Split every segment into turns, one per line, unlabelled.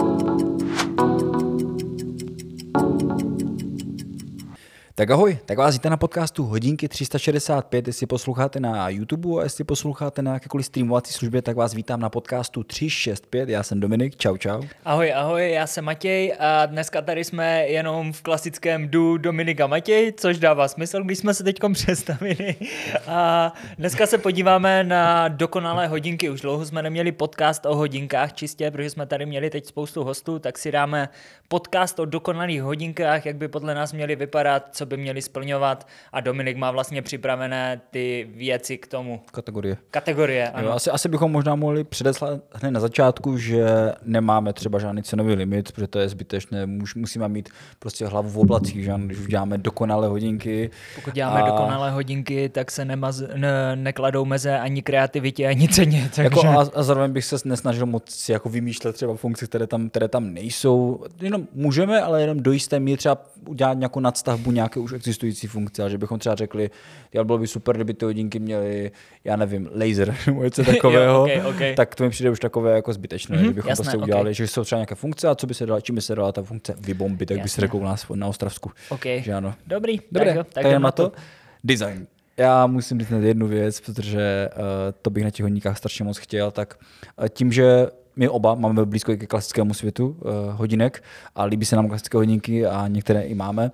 Bye. Tak ahoj, tak vás víte na podcastu Hodinky 365, jestli posloucháte na YouTube a jestli posloucháte na jakékoliv streamovací službě, tak vás vítám na podcastu 365, já jsem Dominik, čau čau.
Ahoj, ahoj, já jsem Matěj a dneska tady jsme jenom v klasickém du Dominika Matěj, což dává smysl, když jsme se teď představili. A dneska se podíváme na dokonalé hodinky, už dlouho jsme neměli podcast o hodinkách čistě, protože jsme tady měli teď spoustu hostů, tak si dáme podcast o dokonalých hodinkách, jak by podle nás měly vypadat, co by měli splňovat a Dominik má vlastně připravené ty věci k tomu.
Kategorie.
Kategorie, ano.
Jo, asi, asi bychom možná mohli předeslat hned na začátku, že nemáme třeba žádný cenový limit, protože to je zbytečné. Muž, musíme mít prostě hlavu v oblacích, že když už děláme dokonalé hodinky.
Pokud děláme a... dokonalé hodinky, tak se nemaz, ne, nekladou meze ani kreativitě, ani ceně. Takže...
Jako a, a, zároveň bych se nesnažil moc jako vymýšlet třeba funkce, které tam, které tam nejsou. Jenom můžeme, ale jenom do jisté míry třeba udělat nějakou nadstavbu nějaké už existující funkce, ale že bychom třeba řekli, já bylo by super, kdyby ty hodinky měly, já nevím, laser nebo něco takového, jo, okay, okay. tak to mi přijde už takové jako zbytečné, mm-hmm, že bychom jasné, prostě udělali, okay. že jsou třeba nějaké funkce a co by se dala, čím by se dala ta funkce vybombit, tak jasné. by se řekl u nás na Ostravsku.
Okay.
Že ano.
Dobrý,
Dobré,
tak,
tak, tak na to. Design. Já musím říct jednu věc, protože uh, to bych na těch hodníkách strašně moc chtěl, tak uh, tím, že my oba máme blízko ke klasickému světu uh, hodinek a líbí se nám klasické hodinky a některé i máme,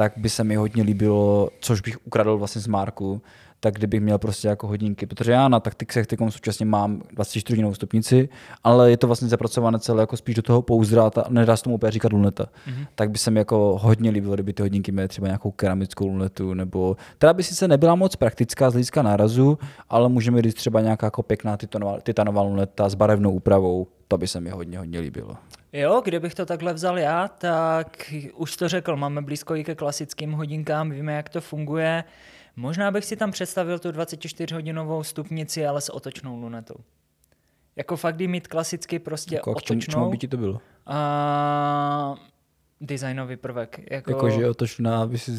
tak by se mi hodně líbilo, což bych ukradl vlastně z Marku, tak kdybych měl prostě jako hodinky, protože já na taktikách teď současně mám 24 hodinovou stupnici, ale je to vlastně zapracované celé jako spíš do toho pouzdra a nedá se tomu úplně říkat luneta. Mm-hmm. Tak by se mi jako hodně líbilo, kdyby ty hodinky měly třeba nějakou keramickou lunetu, nebo která by sice nebyla moc praktická z hlediska nárazu, ale můžeme říct třeba nějaká jako pěkná titanová, titanová luneta s barevnou úpravou, to by se mi hodně, hodně líbilo.
Jo, kdybych to takhle vzal já, tak už to řekl, máme blízko i ke klasickým hodinkám, víme, jak to funguje. Možná bych si tam představil tu 24-hodinovou stupnici, ale s otočnou lunetou. Jako fakt, mít klasicky prostě jako otočnou. Čemu,
čemu by ti to bylo?
A designový prvek. Jako,
jako že otočná, aby si...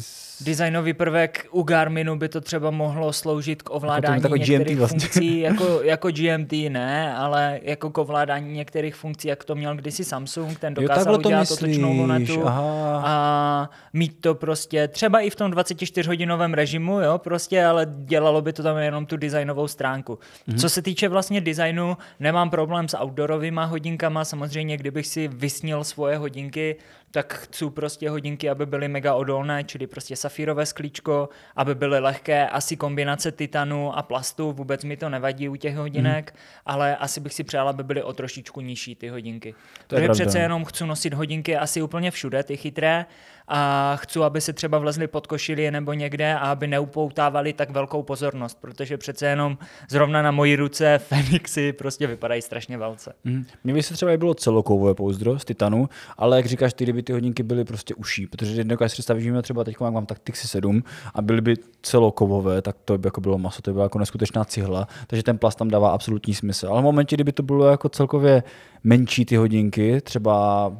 Designový prvek u Garminu by to třeba mohlo sloužit k ovládání
jako
některých
GMT vlastně.
funkcí, jako, jako GMT ne, ale jako k ovládání některých funkcí, jak to měl kdysi Samsung, ten dokázal jo, udělat to otočnou lunetu a mít to prostě třeba i v tom 24-hodinovém režimu, jo, prostě, ale dělalo by to tam jenom tu designovou stránku. Mm-hmm. Co se týče vlastně designu, nemám problém s outdoorovými hodinkama, samozřejmě kdybych si vysnil svoje hodinky, tak chci prostě hodinky, aby byly mega odolné, čili prostě safírové sklíčko, aby byly lehké, asi kombinace titanu a plastu, vůbec mi to nevadí u těch hodinek, mm. ale asi bych si přál, aby byly o trošičku nižší ty hodinky. To Protože přece jenom chci nosit hodinky asi úplně všude, ty chytré, a chci, aby se třeba vlezli pod košili nebo někde a aby neupoutávali tak velkou pozornost, protože přece jenom zrovna na mojí ruce Fenixy prostě vypadají strašně velce.
Mm. Mně by se třeba i bylo celokovové pouzdro z titanu, ale jak říkáš, ty, kdyby ty hodinky byly prostě uší, protože jednou, si představíme třeba teď, mám Tactixy 7 a byly by celokovové, tak to by jako bylo maso, to by byla jako neskutečná cihla, takže ten plast tam dává absolutní smysl. Ale v momentě, kdyby to bylo jako celkově menší ty hodinky, třeba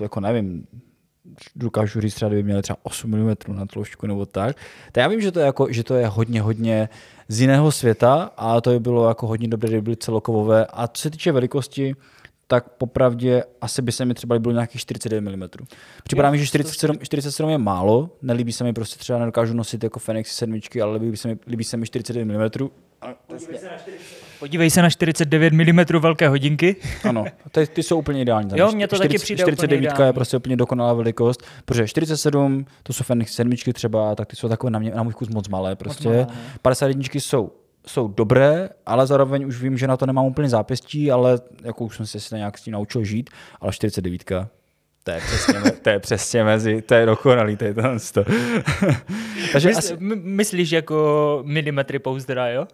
jako nevím, dokážu říct třeba, kdyby měli třeba 8 mm na tloušťku nebo tak. Tak já vím, že to je, jako, že to je hodně, hodně z jiného světa a to by bylo jako hodně dobré, kdyby byly celokovové. A co se týče velikosti, tak popravdě asi by se mi třeba líbilo nějakých 49 mm. Připadá mi, že 47, 47 je málo, nelíbí se mi prostě třeba, nedokážu nosit jako Fenix 7, ale líbí se mi, líbí se mi 49 mm.
Podívej se na 49 mm velké hodinky.
ano, ty, ty jsou úplně ideální.
Jo, mně to 40, taky přijde
49
úplně
je prostě úplně dokonalá velikost, protože 47, to jsou Fenix 7 třeba, tak ty jsou takové na, mě, na můj kus moc malé prostě. Moc malé, 51 jsou jsou dobré, ale zároveň už vím, že na to nemám úplně zápěstí, ale jako už jsem se si nějak s tím naučil žít, ale 49 to je přesně, to je přesně mezi, to je dokonalý, to je to.
Takže Mysl, asi... Myslíš jako milimetry pouzdra, jo?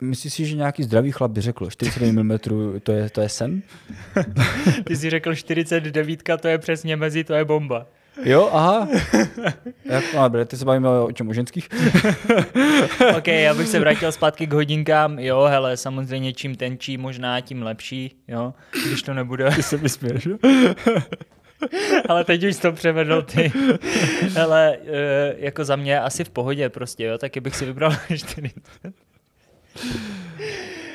Myslíš si, že nějaký zdravý chlap by řekl, 49 mm to je, to je sen?
Ty jsi řekl 49, to je přesně mezi, to je bomba.
Jo, aha. Jak, no, dobré, ty se bavíme o čem, o ženských?
ok, já bych se vrátil zpátky k hodinkám. Jo, hele, samozřejmě čím tenčí, možná tím lepší, jo, když to nebude.
Ty se vysměješ, jo?
Ale teď už to převedl ty. Hele, e, jako za mě asi v pohodě prostě, jo, taky bych si vybral 40.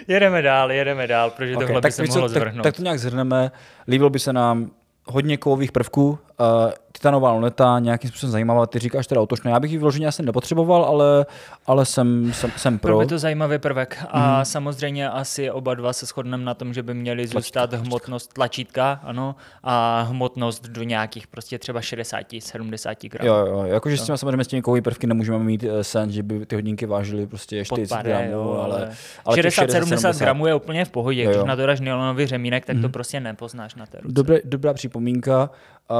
jedeme dál, jedeme dál, protože okay, tohle by se mohlo zvrhnout.
Tak, tak to nějak zhrneme. Líbilo by se nám hodně kovových prvků, uh, titanová luneta, nějakým způsobem zajímavá, ty říkáš teda otočné. Já bych ji vyloženě asi nepotřeboval, ale, ale jsem, jsem, jsem pro.
Byl by to zajímavý prvek a mm. samozřejmě asi oba dva se shodneme na tom, že by měly zůstat tlačítka, hmotnost tlačítka, ano, a hmotnost do nějakých prostě třeba 60-70 gramů.
Jo, jo, jakože s tím samozřejmě s těmi kovými prvky nemůžeme mít eh, sen, že by ty hodinky vážily prostě 40 Podpade, gramů, jo, ale,
ale 60-70 gramů je úplně v pohodě, jo, jo. když na to dáš nylonový řemínek, tak mm. to mhm. prostě nepoznáš na té ruce.
Dobré, dobrá připomínka. Uh,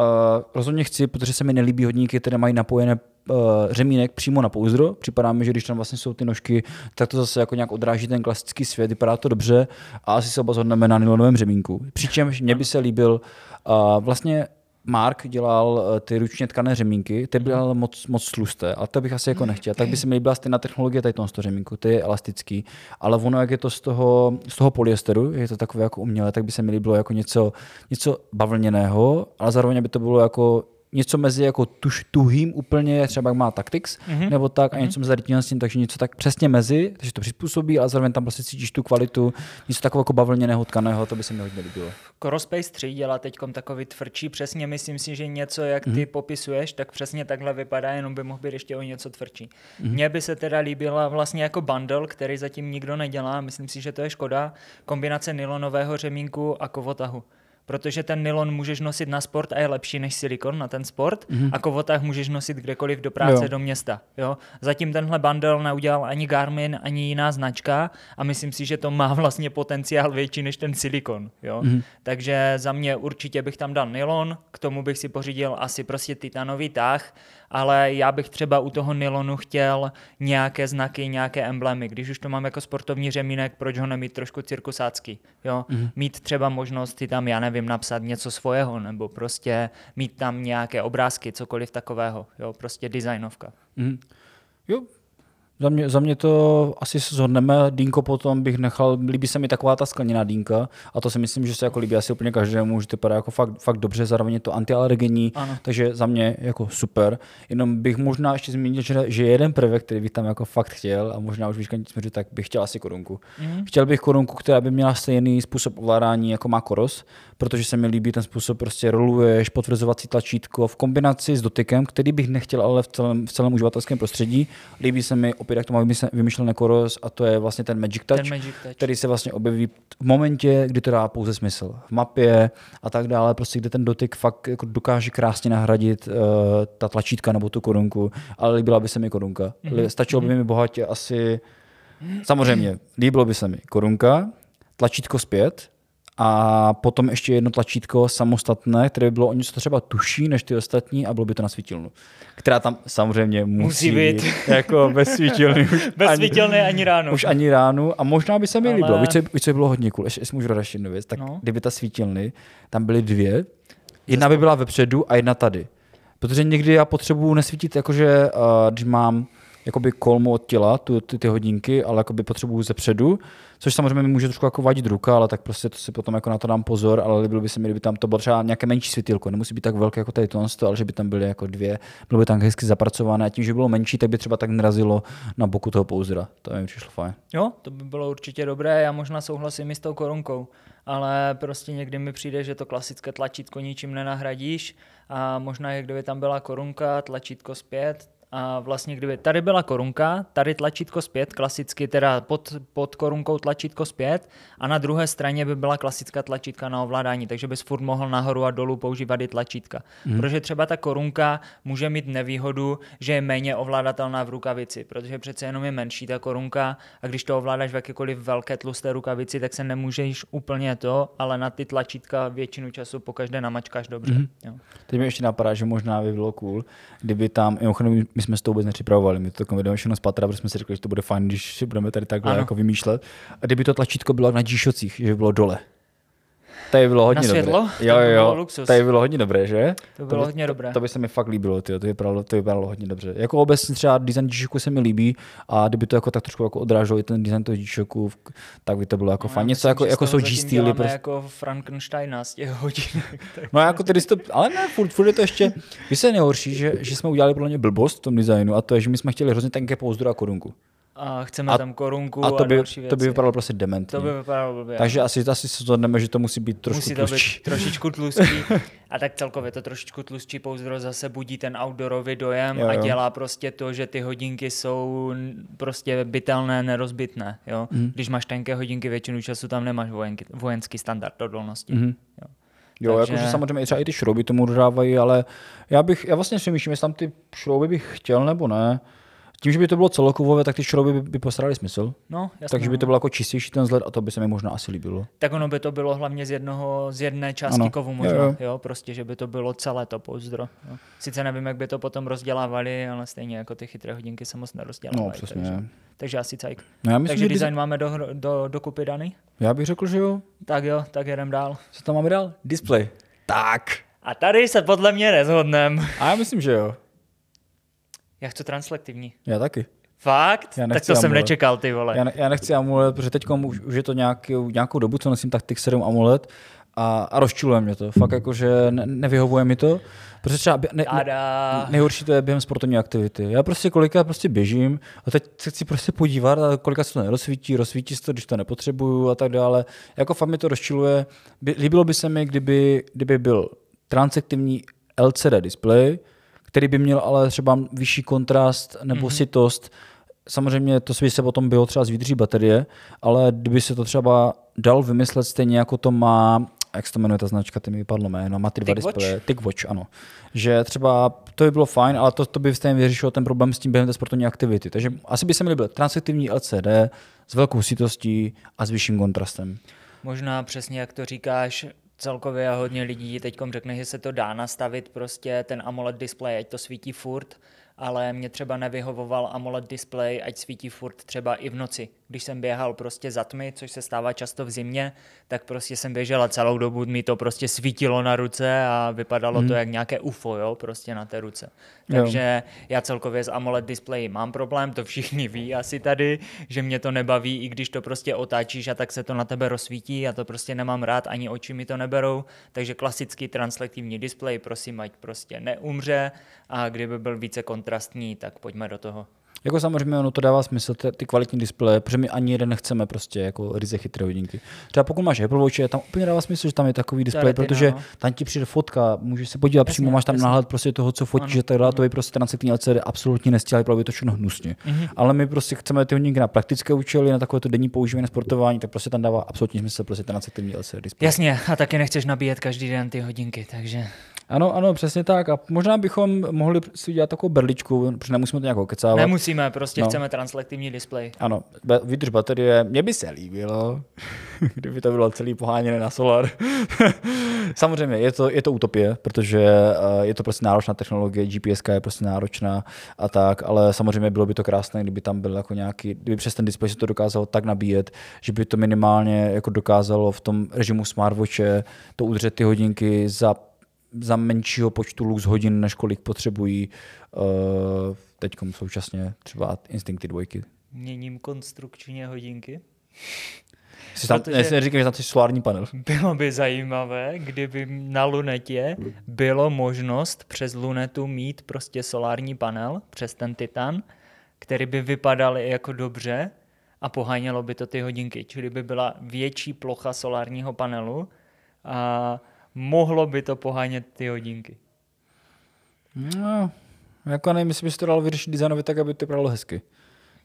rozhodně chci, protože se mi nelíbí hodníky, které mají napojené uh, řemínek přímo na pouzdro. Připadá mi, že když tam vlastně jsou ty nožky, tak to zase jako nějak odráží ten klasický svět, vypadá to dobře a asi se oba zhodneme na nylonovém řemínku. Přičemž mě by se líbil uh, vlastně Mark dělal eh, ty ručně tkané řemínky, ty byly ale moc, moc tlusté a to bych asi jako nechtěl. Tak by se mi líbila stejná technologie tady toho řemínku, ty je elastický, ale ono, jak je to z toho, z toho polyesteru, je to takové jako umělé, tak by se mi líbilo jako něco, něco bavlněného, ale zároveň by to bylo jako něco mezi jako tuž, tuhým úplně, třeba jak má Tactics, mm-hmm. nebo tak, a mm-hmm. něco mezi rytněnostím, takže něco tak přesně mezi, takže to přizpůsobí, ale zároveň tam prostě cítíš tu kvalitu, něco takového jako bavlněného, tkaného, to by se mi hodně líbilo.
Corospace 3 dělá teď takový tvrdší, přesně myslím si, že něco, jak ty mm-hmm. popisuješ, tak přesně takhle vypadá, jenom by mohl být ještě o něco tvrdší. Mm-hmm. Mně by se teda líbila vlastně jako bundle, který zatím nikdo nedělá, myslím si, že to je škoda, kombinace nylonového řemínku a kovotahu protože ten nylon můžeš nosit na sport a je lepší než silikon na ten sport mm-hmm. a kovotách můžeš nosit kdekoliv do práce, jo. do města. Jo? Zatím tenhle bundle neudělal ani Garmin, ani jiná značka a myslím si, že to má vlastně potenciál větší než ten silikon. Jo? Mm-hmm. Takže za mě určitě bych tam dal nylon, k tomu bych si pořídil asi prostě titanový tah, ale já bych třeba u toho nylonu chtěl nějaké znaky, nějaké emblémy. Když už to mám jako sportovní řemínek, proč ho nemít trošku cirkusácký? Jo? Mm-hmm. Mít třeba možnost si tam, já nevím, napsat něco svého, nebo prostě mít tam nějaké obrázky, cokoliv takového. Jo? Prostě designovka.
Mm-hmm. Jo, za mě, za mě to asi se zhodneme. Dínko potom bych nechal, líbí se mi taková ta skleněná dínka a to si myslím, že se jako líbí asi úplně každému, že to vypadá jako fakt, fakt dobře, zároveň je to antialergenní, ano. takže za mě jako super. Jenom bych možná ještě zmínil, že, že jeden prvek, který bych tam jako fakt chtěl a možná už víš, směřu, tak bych chtěl asi korunku. Mm. Chtěl bych korunku, která by měla stejný způsob ovládání jako má Koros, protože se mi líbí ten způsob, prostě roluješ potvrzovací tlačítko v kombinaci s dotykem, který bych nechtěl ale v celém, v celém uživatelském prostředí. Líbí se mi opět, jak to má vymyšlený Nekoros a to je vlastně ten Magic Touch, ten Magic Touch, který se vlastně objeví v momentě, kdy to dá pouze smysl. V mapě a tak dále, prostě kde ten dotyk fakt jako dokáže krásně nahradit uh, ta tlačítka nebo tu korunku, ale líbila by se mi korunka. Mm-hmm. Stačilo by mhm. mi bohatě asi, samozřejmě, líbilo by se mi korunka, tlačítko zpět, a potom ještě jedno tlačítko samostatné, které by bylo o něco třeba tuší než ty ostatní a bylo by to na svítilnu. Která tam samozřejmě musí, musí být. jako bez svítilny.
Už bez ani, svítilny ani ránu.
Už ani ránu a možná by se mi Ale... líbilo. Víš, co, víš, co by bylo hodně cool, ještě, jestli můžu dodat jednu věc, tak no. kdyby ta svítilny, tam byly dvě, jedna by byla vepředu a jedna tady. Protože někdy já potřebuju nesvítit, jakože uh, když mám jakoby kolmu od těla, tu, ty, ty hodinky, ale jakoby potřebuju ze předu, což samozřejmě mi může trošku jako vadit ruka, ale tak prostě to si potom jako na to dám pozor, ale líbilo by se mi, kdyby tam to bylo třeba nějaké menší světilko, nemusí být tak velké jako tady to, ale že by tam byly jako dvě, bylo by tam hezky zapracované a tím, že bylo menší, tak by třeba tak nerazilo na boku toho pouzdra. To mi přišlo fajn.
Jo, to by bylo určitě dobré, já možná souhlasím i s tou korunkou, ale prostě někdy mi přijde, že to klasické tlačítko ničím nenahradíš a možná, kdyby tam byla korunka, tlačítko zpět, a vlastně kdyby tady byla korunka, tady tlačítko zpět, klasicky teda pod, pod korunkou tlačítko zpět a na druhé straně by byla klasická tlačítka na ovládání, takže bys furt mohl nahoru a dolů používat i tlačítka. Mm. Protože třeba ta korunka může mít nevýhodu, že je méně ovládatelná v rukavici, protože přece jenom je menší ta korunka a když to ovládáš v jakékoliv velké tlusté rukavici, tak se nemůžeš úplně to, ale na ty tlačítka většinu času po každé namačkáš dobře. Mm. Jo.
Teď mi ještě napadá, že možná by bylo cool, kdyby tam, my jsme s to vůbec nepřipravovali, my to takové všechno z patra, protože jsme si řekli, že to bude fajn, když budeme tady takhle ano. jako vymýšlet. A kdyby to tlačítko bylo na g že by bylo dole. Tady bylo hodně
na světlo?
dobré. Jo, jo, luxus. tady bylo hodně dobré, že?
To bylo
to,
hodně dobré.
To, to, by se mi fakt líbilo, tyjo, to, vypadalo, to vypadalo hodně dobře. Jako obecně třeba design g se mi líbí a kdyby to jako tak trošku jako odráželo i ten design toho g tak by to bylo jako no, fajn. Něco jako, jako jsou G-Steely.
Prostě... jako Frankensteina z těch hodin.
no jako ty to, ale ne, furt, furt je to ještě, víš se nejhorší, že, že jsme udělali podle mě blbost v tom designu a to je, že my jsme chtěli hrozně tenké pouzdro a korunku.
A chceme a, tam korunku
a, to by,
a další věci.
To by vypadalo prostě dementně.
To by vypadalo blbě.
Takže asi, asi se zhodneme, že to musí být trošku
Musí
to tlustší.
být trošičku tlustší. a tak celkově to trošičku tlustší pouzdro zase budí ten outdoorový dojem jo, jo. a dělá prostě to, že ty hodinky jsou prostě bytelné, nerozbitné. Jo? Mm. Když máš tenké hodinky, většinu času tam nemáš vojenky, vojenský standard odolnosti. Mm. Jo.
Jo, Takže... jakože samozřejmě třeba i ty šrouby tomu dodávají, ale já bych, já vlastně si myslím, jestli tam ty šrouby bych chtěl nebo ne. Tím, že by to bylo celokovové, tak ty šrouby by, by postarali smysl.
No, jasně,
Takže by to no. bylo jako čistější ten vzhled a to by se mi možná asi líbilo.
Tak ono by to bylo hlavně z jednoho, z jedné části ano. kovu možná, jo, jo. jo, prostě, že by to bylo celé to pouzdro. Jo. Sice nevím, jak by to potom rozdělávali, ale stejně jako ty chytré hodinky se moc nerozdělávají.
No, přesně.
Takže, takže asi cajk.
No, já myslím,
takže design by... máme do, do, dokupy daný?
Já bych řekl, že jo.
Tak jo, tak jedem dál.
Co tam máme dál? Display. Tak.
A tady se podle mě nezhodneme.
A já myslím, že jo.
Já chci translektivní.
Já taky.
Fakt? Já tak to amulet. jsem nečekal, ty vole.
Já, ne, já nechci amulet, protože teď už, už je to nějaký, nějakou dobu, co nosím tak 7 amulet a, a rozčiluje mě to. Fakt jako, že ne, nevyhovuje mi to. Protože třeba ne, ne, nejhorší to je během sportovní aktivity. Já prostě kolikrát prostě běžím a teď se chci prostě podívat a kolikrát se to nerozsvítí, rozsvítí se to, když to nepotřebuju a tak dále. Jako fakt mi to rozčiluje. By, líbilo by se mi, kdyby, kdyby byl transaktivní LCD display, který by měl ale třeba vyšší kontrast nebo mm-hmm. sitost. Samozřejmě to by se potom bylo třeba z výdrží baterie, ale kdyby se to třeba dal vymyslet stejně jako to má jak se to jmenuje ta značka, ty mi vypadlo jméno, má ty dva displeje. TicWatch, ano. Že třeba to by bylo fajn, ale to, to by stejně vyřešilo ten problém s tím během té sportovní aktivity. Takže asi by se mi líbil transaktivní LCD s velkou sitostí a s vyšším kontrastem.
Možná přesně jak to říkáš, celkově hodně lidí teď řekne, že se to dá nastavit prostě ten AMOLED display, ať to svítí furt, ale mě třeba nevyhovoval AMOLED display, ať svítí furt třeba i v noci když jsem běhal prostě za tmy, což se stává často v zimě, tak prostě jsem běžel a celou dobu mi to prostě svítilo na ruce a vypadalo hmm. to jak nějaké UFO, jo, prostě na té ruce. Takže jo. já celkově s AMOLED displeji mám problém, to všichni ví asi tady, že mě to nebaví, i když to prostě otáčíš a tak se to na tebe rozsvítí a to prostě nemám rád, ani oči mi to neberou, takže klasický translektivní displej, prosím, ať prostě neumře a kdyby byl více kontrastní, tak pojďme do toho.
Jako samozřejmě ono to dává smysl, ty, ty kvalitní displeje, protože my ani jeden nechceme prostě jako ryze chytré hodinky. Třeba pokud máš Apple Watch, tam úplně dává smysl, že tam je takový displej, protože no. tam ti přijde fotka, můžeš se podívat jasně, přímo, máš tam jasně. náhled prostě toho, co fotíš, že tak dále, to by prostě transitní LCD absolutně nestíhali, bylo by to všechno hnusně. Mm-hmm. Ale my prostě chceme ty hodinky na praktické účely, na takové to denní používání na sportování, tak prostě tam dává absolutně smysl prostě transitní LCD displej.
Jasně, a taky nechceš nabíjet každý den ty hodinky, takže.
Ano, ano, přesně tak. A možná bychom mohli si udělat takovou berličku, protože nemusíme to nějak kecávat.
Nemusíme, prostě no. chceme translektivní displej.
Ano, vydrž baterie, mně by se líbilo, kdyby to bylo celý poháněné na solar. Samozřejmě, je to, je to utopie, protože uh, je to prostě náročná technologie, GPS je prostě náročná a tak, ale samozřejmě bylo by to krásné, kdyby tam byl jako nějaký, kdyby přes ten displej se to dokázalo tak nabíjet, že by to minimálně jako dokázalo v tom režimu smartwatche to udržet ty hodinky za za menšího počtu lux hodin, než kolik potřebují uh, teď současně třeba Instinkty dvojky.
Měním konstrukčně hodinky.
Jsi tam, Protože ne, neříkám, že tam jsi solární panel.
Bylo by zajímavé, kdyby na lunetě bylo možnost přes lunetu mít prostě solární panel přes ten Titan, který by vypadal jako dobře a pohánělo by to ty hodinky. Čili by byla větší plocha solárního panelu a mohlo by to pohánět ty hodinky.
No, jako nevím, jestli bys to dal vyřešit designově tak, aby to vypadalo hezky.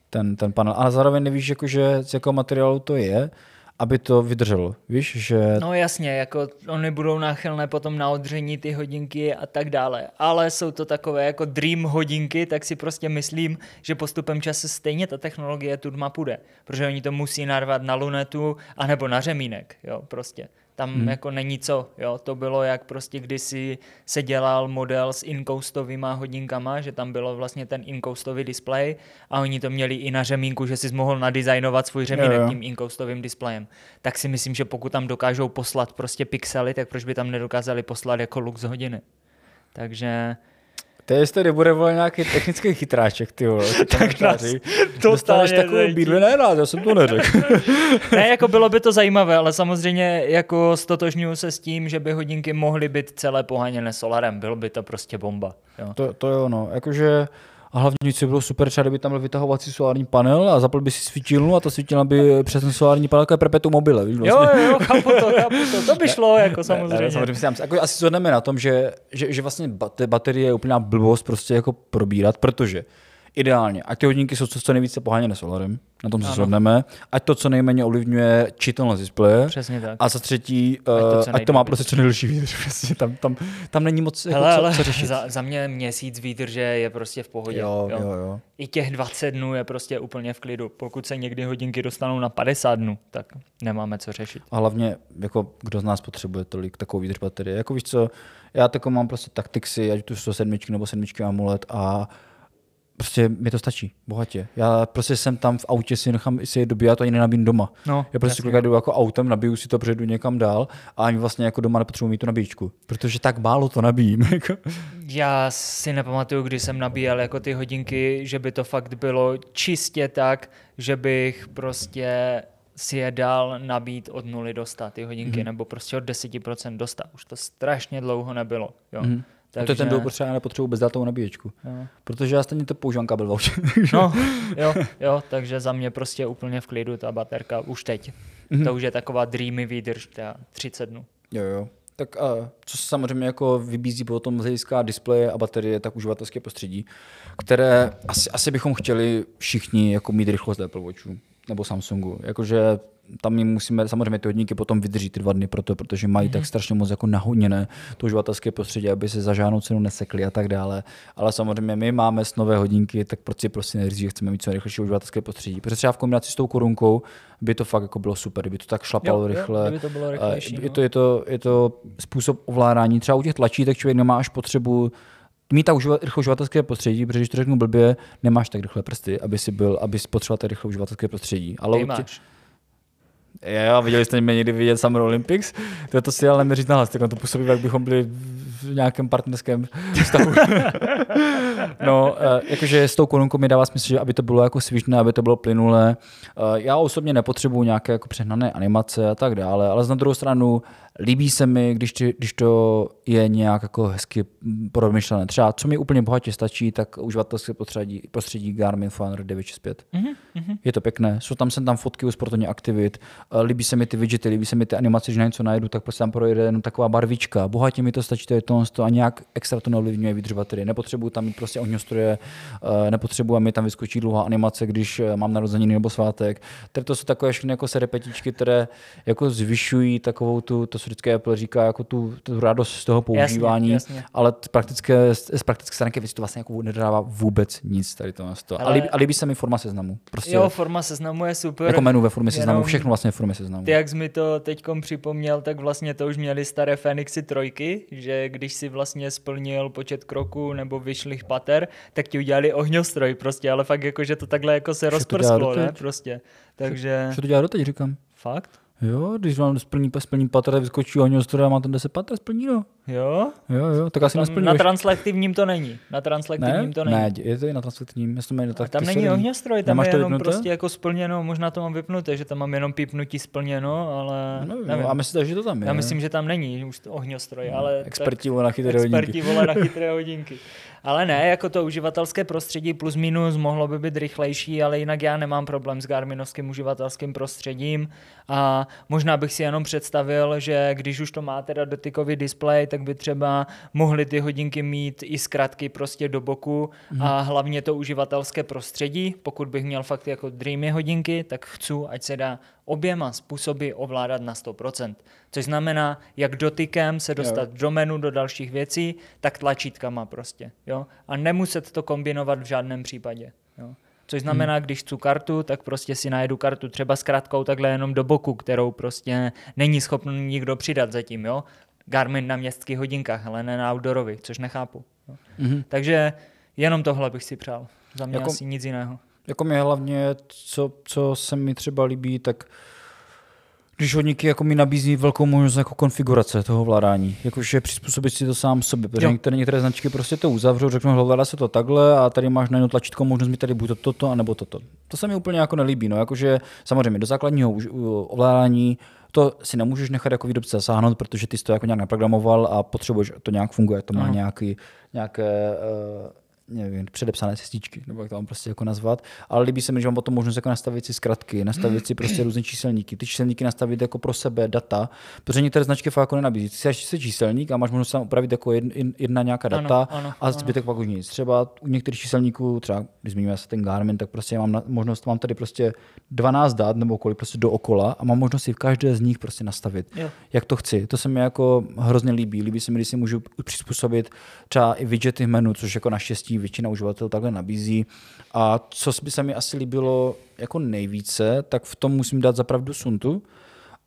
Ten, ten panel. A zároveň nevíš, jako, že z jakého materiálu to je, aby to vydrželo. Víš, že...
No jasně, jako oni budou náchylné potom na odření ty hodinky a tak dále. Ale jsou to takové jako dream hodinky, tak si prostě myslím, že postupem času stejně ta technologie Turma půjde. Protože oni to musí narvat na lunetu anebo na řemínek, jo, prostě. Tam hmm. jako není co, jo. To bylo jak prostě kdysi se dělal model s inkoustovýma hodinkama, že tam bylo vlastně ten inkoustový displej a oni to měli i na řemínku, že si mohl nadizajnovat svůj řemínek jo, jo. tím inkoustovým displejem. Tak si myslím, že pokud tam dokážou poslat prostě pixely, tak proč by tam nedokázali poslat jako lux hodiny. Takže
to je, jestli nebude vole nějaký technický chytráček, ty vole.
tak nás
to Dostaneš takovou bídli, ne, rád, já jsem to neřekl.
ne, jako bylo by to zajímavé, ale samozřejmě jako stotožňuji se s tím, že by hodinky mohly být celé poháněné solarem. Bylo by to prostě bomba. Jo.
To, to jo, no. Jakože A hlavně, co bylo super, třeba kdyby tam byl vytahovací solární panel a zapl by si svítilnu a ta svítila by přes ten solární panel jako perpetuum mobile. Víš,
vlastně. Jo, jo, chápu to, chápu to. To by šlo, jako samozřejmě. Ne, ne, samozřejmě
si, jako asi zhodneme na tom, že, že, že vlastně baterie je úplná blbost prostě jako probírat, protože ideálně, ať ty hodinky jsou co, nejvíce poháněné solarem, na tom se shodneme, ať to co nejméně ovlivňuje čitelnost displeje.
Přesně tak.
A za třetí, ať to, uh, ať to má prostě co nejdelší výdrž. Prostě tam, tam, tam není moc jako Hele, jako, co, co řešit.
Za, za, mě měsíc výdrže je prostě v pohodě.
Jo, jo. Jo, jo.
I těch 20 dnů je prostě úplně v klidu. Pokud se někdy hodinky dostanou na 50 dnů, tak nemáme co řešit.
A hlavně, jako kdo z nás potřebuje tolik takovou výdrž baterie. Jako víš co, já tako mám prostě taktixy, ať tu jsou sedmičky nebo sedmičky amulet a prostě mi to stačí, bohatě. Já prostě jsem tam v autě si nechám si je dobíjat, ani nenabíjím doma. No, já prostě kolikrát jdu jako autem, nabiju si to, jdu někam dál a ani vlastně jako doma nepotřebuji mít tu nabíječku, protože tak málo to nabíjím. Jako.
já si nepamatuju, kdy jsem nabíjel jako ty hodinky, že by to fakt bylo čistě tak, že bych prostě si je dal nabít od nuly do 100 ty hodinky, mm. nebo prostě od 10% do 100. Už to strašně dlouho nebylo. Jo. Mm.
Takže... A to je ten důvod, proč já nepotřebuji bezdátovou nabíječku. Jo. Protože já stejně to používám kabel v
No, jo, jo, takže za mě prostě úplně v klidu ta baterka už teď. Mm-hmm. To už je taková dreamy výdrž, ta 30 dnů.
Jo, jo. Tak a co se samozřejmě jako vybízí potom z hlediska displeje a baterie, tak uživatelské prostředí, které asi, asi bychom chtěli všichni jako mít rychlost Apple Watchu nebo Samsungu. Jakože tam my musíme, samozřejmě ty hodníky potom vydrží ty dva dny proto, protože mají mm-hmm. tak strašně moc jako nahodněné to uživatelské prostředí, aby se za žádnou cenu nesekli a tak dále. Ale samozřejmě my máme nové hodinky, tak proč si prostě že chceme mít co nejrychlejší uživatelské prostředí. Protože třeba v kombinaci s tou korunkou by to fakt jako bylo super, kdyby to tak šlapalo jo, rychle.
Jo, to bylo rychlejší,
je, to, je, to, je to způsob ovládání. Třeba u těch tlačítek člověk nemá až potřebu mít ta uživa, rychle uživatelské prostředí, protože když to řeknu blbě, nemáš tak rychle prsty, aby si byl, aby si potřeboval tak rychle uživatelské prostředí.
Ale Ty máš.
Jo, viděli jste mě někdy vidět Summer Olympics? To, to si ale neměřit na hlas, tak to působí, jak bychom byli v nějakém partnerském vztahu. no, eh, jakože s tou korunkou mi dává smysl, že aby to bylo jako svižné, aby to bylo plynulé. Eh, já osobně nepotřebuju nějaké jako přehnané animace a tak dále, ale z druhou stranu líbí se mi, když, ty, když to je nějak jako hezky promyšlené. Třeba, co mi úplně bohatě stačí, tak uživatelské prostředí, prostředí Garmin Forerunner 965. Mm-hmm. Je to pěkné, jsou tam sem tam fotky u sportovní aktivit, eh, líbí se mi ty widgety, líbí se mi ty animace, že na něco najdu, tak prostě tam projde jenom taková barvička. Bohatě mi to stačí, to je to, to a nějak extra to neovlivňuje výdrž baterie. Nepotřebuju tam mít prostě ohňostroje, eh, nepotřebuji, mi tam vyskočí dlouhá animace, když eh, mám narozeniny nebo svátek. Tady to jsou takové všechny jako serepetičky, které jako zvyšují takovou tu, to co vždycky Apple říká, jako tu, tu radost z toho používání, jasně, jasně. ale z praktické, z praktické stránky věci to vlastně jako nedává vůbec nic tady to. to. Ale... A, líbí, a líbí se mi forma seznamu. Prostě,
jo, forma seznamu je super.
Jako menu ve formě seznamu, všechno vlastně v formě seznamu.
Ty, jak jsi mi to teď připomněl, tak vlastně to už měli staré Fenixy trojky, že když si vlastně splnil počet kroků nebo vyšlých pater, tak ti udělali ohňostroj prostě, ale fakt jako, že to takhle jako se rozprsklo, ne? Prostě. Takže...
Co to dělá doteď, říkám.
Fakt?
Jo, když vám splní, splní patra, vyskočí ohňostroj a má ten 10 patra, splní no.
Jo?
Jo, jo, tak asi nesplní.
Na translektivním to není. Na translektivním
ne?
to není.
Ne, je to i na translektivním. Já
to tak tam není ohňostroj, tam Nemáš je jenom vypnuté? prostě jako splněno, možná to mám vypnuté, že tam mám jenom pípnutí splněno, ale
no, nevím. A myslíte, že to tam je?
Já myslím, že tam není už ohňostroj, no, ale...
Experti vole na chytré hodinky.
Experti vole na chytré hodinky. Ale ne, jako to uživatelské prostředí plus minus mohlo by být rychlejší, ale jinak já nemám problém s Garminovským uživatelským prostředím a možná bych si jenom představil, že když už to má teda dotykový displej, tak by třeba mohly ty hodinky mít i zkratky prostě do boku mm. a hlavně to uživatelské prostředí. Pokud bych měl fakt jako Dreamy hodinky, tak chci, ať se dá oběma způsoby ovládat na 100%. Což znamená, jak dotykem se dostat jo. do menu, do dalších věcí, tak tlačítkama prostě. Jo? A nemuset to kombinovat v žádném případě. Jo? Což znamená, hmm. když chci kartu, tak prostě si najdu kartu třeba s krátkou takhle jenom do boku, kterou prostě není schopný nikdo přidat zatím, jo. Garmin na městských hodinkách, ale ne na outdoorovi, což nechápu. Jo. Hmm. Takže jenom tohle bych si přál. Za mě jako, asi nic jiného.
Jako mě hlavně, co, co se mi třeba líbí, tak když hodníky jako mi nabízí velkou možnost jako konfigurace toho ovládání, jakože přizpůsobit si to sám sobě, protože některé, některé značky prostě to uzavřou, řeknou, ovládá se to takhle a tady máš na jedno tlačítko možnost mít tady buď to, toto, anebo toto. To se mi úplně jako nelíbí, no, jakože samozřejmě do základního ovládání to si nemůžeš nechat jako výrobce zasáhnout, protože ty jsi to jako nějak naprogramoval a potřebuješ, to nějak funguje, to má nějaký, nějaké uh, nevím, předepsané cestičky, nebo jak to mám prostě jako nazvat, ale líbí se mi, že mám potom možnost jako nastavit si zkratky, nastavit si prostě různé číselníky, ty číselníky nastavit jako pro sebe data, protože některé značky fakt jako nenabízí. Ty si číselník a máš možnost tam upravit jako jedna nějaká data ano, ano, a zbytek ano. pak už nic. Třeba u některých číselníků, třeba když zmíníme se ten Garmin, tak prostě mám na, možnost, mám tady prostě 12 dat nebo kolik prostě dookola a mám možnost si v každé z nich prostě nastavit, jo. jak to chci. To se mi jako hrozně líbí. Líbí se mi, když si můžu přizpůsobit třeba i widgety menu, což jako naštěstí většina uživatelů takhle nabízí. A co by se mi asi líbilo jako nejvíce, tak v tom musím dát zapravdu Suntu.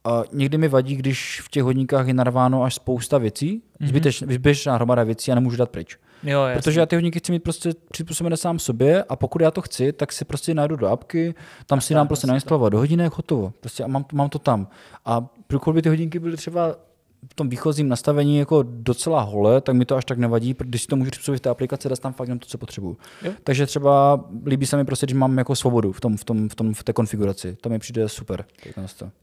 A někdy mi vadí, když v těch hodníkách je narváno až spousta věcí, mm-hmm. zbytečná hromada věcí a nemůžu dát pryč. Jo, Protože já ty hodníky chci mít prostě přizpůsobené sám sobě a pokud já to chci, tak si prostě najdu do apky, tam si dám prostě nainstalovat do hodinek, hotovo. Prostě a mám, mám to tam. A pokud by ty hodinky byly třeba v tom výchozím nastavení jako docela hole, tak mi to až tak nevadí, když si to můžu přizpůsobit v té aplikaci, dát tam fakt jenom to, co potřebuju. Jo. Takže třeba líbí se mi prostě, že mám jako svobodu v, tom, v, tom, v, tom, v té konfiguraci. To mi přijde super.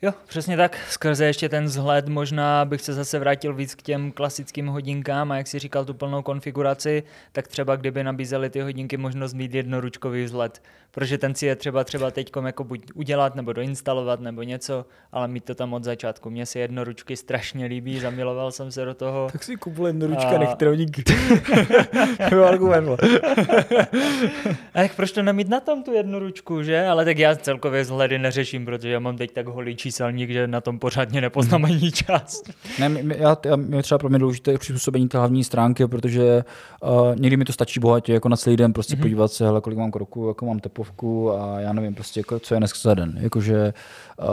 Jo, přesně tak. Skrze ještě ten vzhled možná bych se zase vrátil víc k těm klasickým hodinkám a jak si říkal tu plnou konfiguraci, tak třeba kdyby nabízely ty hodinky možnost mít jednoručkový vzhled, protože ten si je třeba třeba teď jako buď udělat nebo doinstalovat nebo něco, ale mít to tam od začátku. Mně se jednoručky strašně líbí líbí, zamiloval jsem se do toho.
Tak si kupuj jednoručka, a... nechtroník. to argument.
a jak proč to nemít na tom tu jednu ručku, že? Ale tak já celkově vzhledy neřeším, protože já mám teď tak holý číselník, že na tom pořádně nepoznám ani čas.
Ne, já, já, mě třeba pro mě důležité přizpůsobení té hlavní stránky, protože uh, někdy mi to stačí bohatě, jako na celý den prostě mm-hmm. podívat se, hele, kolik mám kroků, jako mám tepovku a já nevím prostě, jako, co je dneska za den. Jakože uh,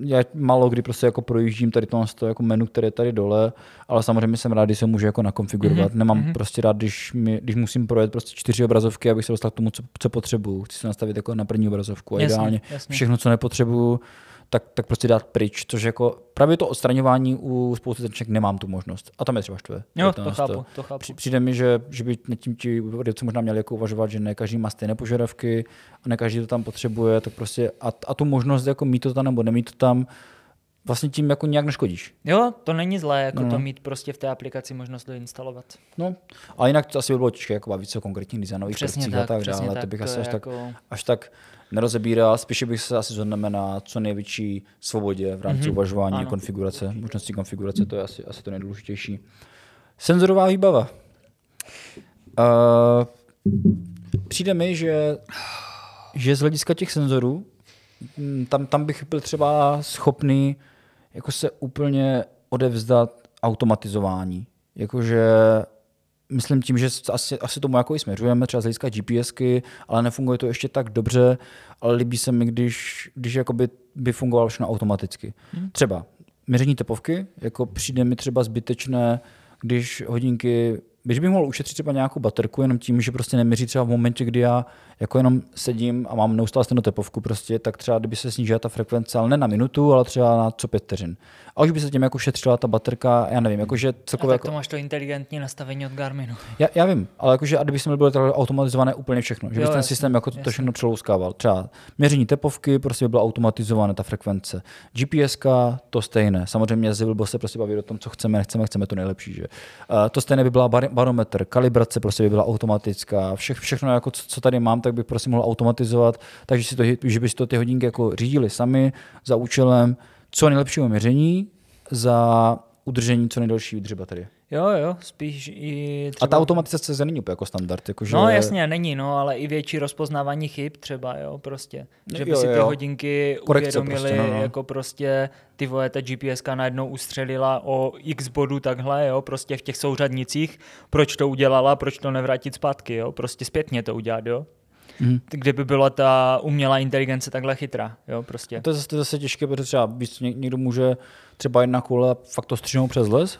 já málo kdy prostě jako projíždím tady to, jako menu, které je tady dole, ale samozřejmě jsem rád, když se můžu jako nakonfigurovat. Mm-hmm. Nemám mm-hmm. prostě rád, když, mi, když musím projet prostě čtyři obrazovky, abych se dostal k tomu, co, co potřebuju. Chci se nastavit jako na první obrazovku a jasně, ideálně jasně. všechno, co nepotřebuju, tak, tak prostě dát pryč, což jako právě to odstraňování u spousty značek nemám tu možnost. A tam je třeba štve.
Jo, to, to chápu, to chápu.
Přijde mi, že, že by nad tím ti výrobci možná měli jako uvažovat, že ne každý má stejné požadavky a ne každý to tam potřebuje, tak prostě a, a tu možnost jako mít to tam nebo nemít to tam, vlastně tím jako nějak neškodíš.
Jo, to není zlé, jako no. to mít prostě v té aplikaci možnost instalovat.
No, a jinak to asi by bylo těžké jako bavit se o konkrétních designových prvcích tak, a tak dále, tak, to bych to asi až, jako... tak, až tak nerozebíral, spíše bych se asi zhodneme na co největší svobodě v rámci mm-hmm. uvažování ano. konfigurace, možnosti konfigurace, to je asi, asi to nejdůležitější. Senzorová výbava. Uh, přijde mi, že, že z hlediska těch senzorů hm, tam, tam bych byl třeba schopný jako se úplně odevzdat automatizování. Jakože myslím tím, že asi, asi tomu jako i směřujeme, třeba z hlediska GPSky, ale nefunguje to ještě tak dobře, ale líbí se mi, když, když jakoby by fungovalo všechno automaticky. Hmm. Třeba měření tepovky, jako přijde mi třeba zbytečné, když hodinky když bych mohl ušetřit třeba nějakou baterku jenom tím, že prostě neměří třeba v momentě, kdy já jako jenom sedím a mám neustále stejnou tepovku prostě, tak třeba kdyby se snížila ta frekvence, ale ne na minutu, ale třeba na co pět vteřin. A už by se tím jako šetřila ta baterka, já nevím, jakože celkově.
A
tak to
jako... máš to inteligentní nastavení od Garminu.
Já, já vím, ale jakože a kdyby jsme byli automatizované úplně všechno, že by ten systém jako to všechno přelouskával. Třeba měření tepovky, prostě by bylo automatizované ta frekvence. GPS, to stejné. Samozřejmě z se prostě bavit o tom, co chceme, nechceme, chceme to nejlepší. Že? Uh, to stejné by byla bar- barometr, kalibrace prostě by byla automatická. Vše, všechno, jako co, co tady mám, tak by prostě mohl automatizovat, takže si to, že by si to ty hodinky jako řídili sami za účelem co nejlepšího měření za udržení co nejdelší výdrže baterie.
Jo, jo, spíš i
třeba... A ta automatizace se není úplně jako standard. Jako
že... No jasně, není, no, ale i větší rozpoznávání chyb třeba, jo, prostě. Že by jo, si ty jo. hodinky Korekce uvědomili, prostě, no, no. jako prostě ty vole, ta GPS najednou ustřelila o x bodu takhle, jo, prostě v těch souřadnicích, proč to udělala, proč to nevrátit zpátky, jo, prostě zpětně to udělat, jo. Mm. Kde by byla ta umělá inteligence takhle chytrá, jo, prostě.
A to je zase, to je zase těžké, protože třeba víc, někdo může třeba jedna kule fakt to střihnout přes les,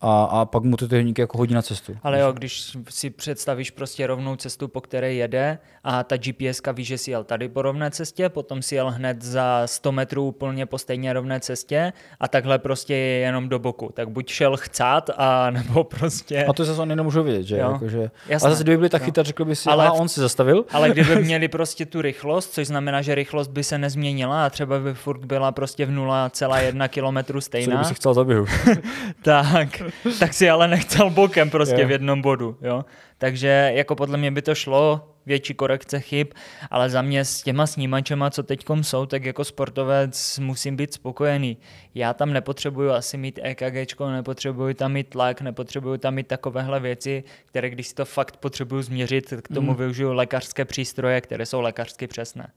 a, a pak mu ty techniky jako hodí na cestu.
Ale jo, když si představíš prostě rovnou cestu, po které jede a ta GPS ví, že si jel tady po rovné cestě, potom si jel hned za 100 metrů úplně po stejně rovné cestě a takhle prostě je jenom do boku. Tak buď šel chcát, a nebo prostě...
A to zase oni nemůžou vědět, že? Jo, jako, že... Jasné, ale zase kdyby byli tak chytrý, řekl by si, ale a on si zastavil.
Ale kdyby měli prostě tu rychlost, což znamená, že rychlost by se nezměnila a třeba by furt byla prostě v 0,1 km stejná.
Co by si chcel zaběhu?
tak tak si ale nechcel bokem prostě v jednom bodu. Jo? Takže jako podle mě by to šlo, větší korekce chyb, ale za mě s těma snímačema, co teď jsou, tak jako sportovec musím být spokojený. Já tam nepotřebuju asi mít EKG, nepotřebuju tam mít tlak, nepotřebuju tam mít takovéhle věci, které když si to fakt potřebuju změřit, k tomu mm. využiju lékařské přístroje, které jsou lékařsky přesné.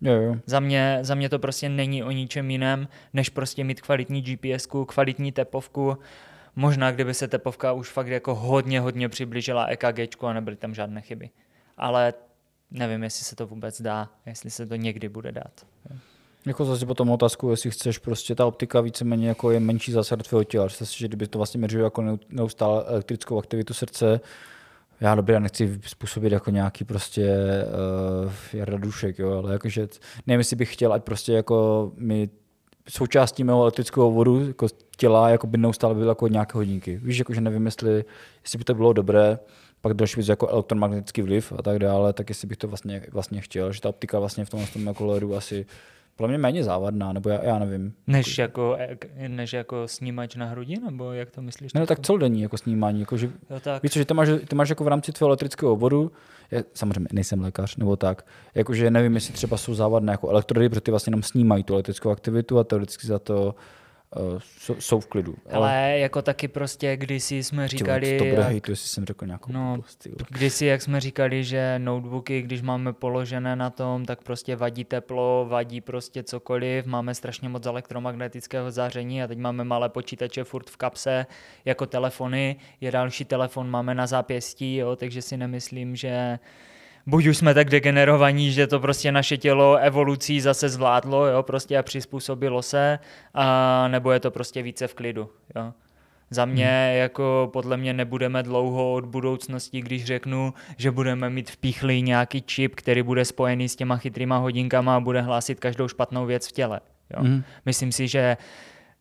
Jo, jo.
Za, mě, za mě to prostě není o ničem jiném, než prostě mít kvalitní GPS, kvalitní tepovku. Možná, kdyby se tepovka už fakt jako hodně, hodně přiblížila EKG a nebyly tam žádné chyby. Ale nevím, jestli se to vůbec dá, jestli se to někdy bude dát.
Jako zase potom otázku, jestli chceš prostě ta optika víceméně jako je menší zásad tvého těla. Představ si, že kdyby to vlastně měřilo jako neustále elektrickou aktivitu srdce, já dobře, já nechci způsobit jako nějaký prostě uh, Jarda Dušek, jo, ale jakože nevím, jestli bych chtěl, ať prostě jako mi součástí mého elektrického vodu jako těla jako by neustále bylo jako nějaké hodinky. Víš, jakože nevím, jestli, jestli by to bylo dobré, pak další věc jako elektromagnetický vliv a tak dále, tak jestli bych to vlastně, vlastně chtěl, že ta optika vlastně v tomhle tom jako ledu asi podle mě méně závadná, nebo já, já nevím.
Než jako, než jako snímač na hrudi, nebo jak to myslíš?
Ne, no, tak celodenní jako snímání. Jako, že, jo, tak. Víš, že ty máš, ty máš jako v rámci tvého elektrického oboru, já, samozřejmě nejsem lékař, nebo tak, jakože nevím, jestli třeba jsou závadné jako elektrody, protože ty vlastně nám snímají tu elektrickou aktivitu a teoreticky za to jsou, v klidu.
Ale, ale jako taky prostě kdysi jsme říkali...
To bude jak, hejtu, jestli jsem řekl nějakou
no, Kdysi, jak jsme říkali, že notebooky, když máme položené na tom, tak prostě vadí teplo, vadí prostě cokoliv, máme strašně moc elektromagnetického záření a teď máme malé počítače furt v kapse, jako telefony, je další telefon máme na zápěstí, jo, takže si nemyslím, že buď už jsme tak degenerovaní, že to prostě naše tělo evolucí zase zvládlo, jo, prostě a přizpůsobilo se, a nebo je to prostě více v klidu, jo. Za mě hmm. jako podle mě nebudeme dlouho od budoucnosti, když řeknu, že budeme mít vpíchlý nějaký čip, který bude spojený s těma chytrýma hodinkama a bude hlásit každou špatnou věc v těle. Jo. Hmm. Myslím si, že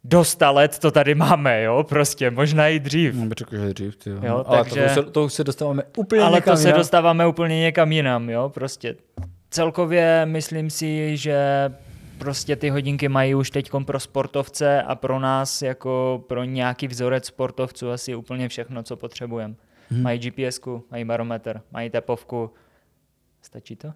do 100 let to tady máme, jo, prostě, možná i dřív.
No, řekl, že dřív, ty jo. jo ale takže, to, se, to se dostáváme úplně
Ale
někam
to se jinam. dostáváme úplně někam jinam, jo, prostě. Celkově myslím si, že prostě ty hodinky mají už teď pro sportovce a pro nás jako pro nějaký vzorec sportovců asi úplně všechno, co potřebujeme. Hmm. Mají GPS, mají barometr, mají tepovku. Stačí to?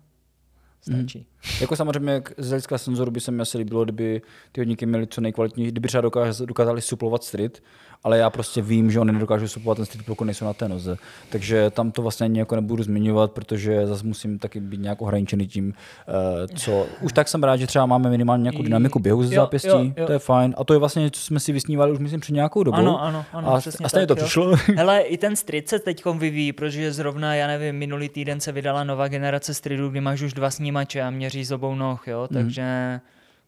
Stačí. Hmm.
Jako samozřejmě z hlediska senzoru by se mi asi líbilo, kdyby ty hodníky měly co nejkvalitnější, kdyby třeba dokázali suplovat street, ale já prostě vím, že oni nedokážou supovat ten street, pokud nejsou na té noze. Takže tam to vlastně ani jako nebudu zmiňovat, protože zase musím taky být nějak ohraničený tím, uh, co. Už tak jsem rád, že třeba máme minimálně nějakou dynamiku běhu ze zápěstí, jo, jo. to je fajn. A to je vlastně něco, co jsme si vysnívali už myslím před nějakou dobou.
Ano, ano, ano.
A, a stejně to přišlo.
Hele, i ten street se teď vyvíjí, protože zrovna, já nevím, minulý týden se vydala nová generace streetů, kdy máš už dva snímače a měří z obou noh, jo, mhm. takže mm.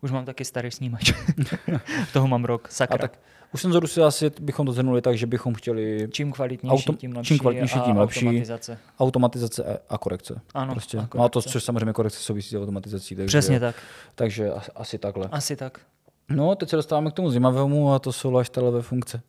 už mám taky starý snímač. Toho mám rok, sakra. A tak
u senzoru si asi bychom to zhrnuli tak, že bychom chtěli...
Čím kvalitnější, Auto, tím lepší.
Čím kvalitnější, tím lepší.
Automatizace.
Automatizace a korekce.
Ano,
prostě.
a korekce.
No a to, což samozřejmě korekce souvisí s automatizací. Takže,
Přesně tak.
Takže asi, takhle.
Asi tak.
No, teď se dostáváme k tomu zimavému a to jsou lifestyleové funkce.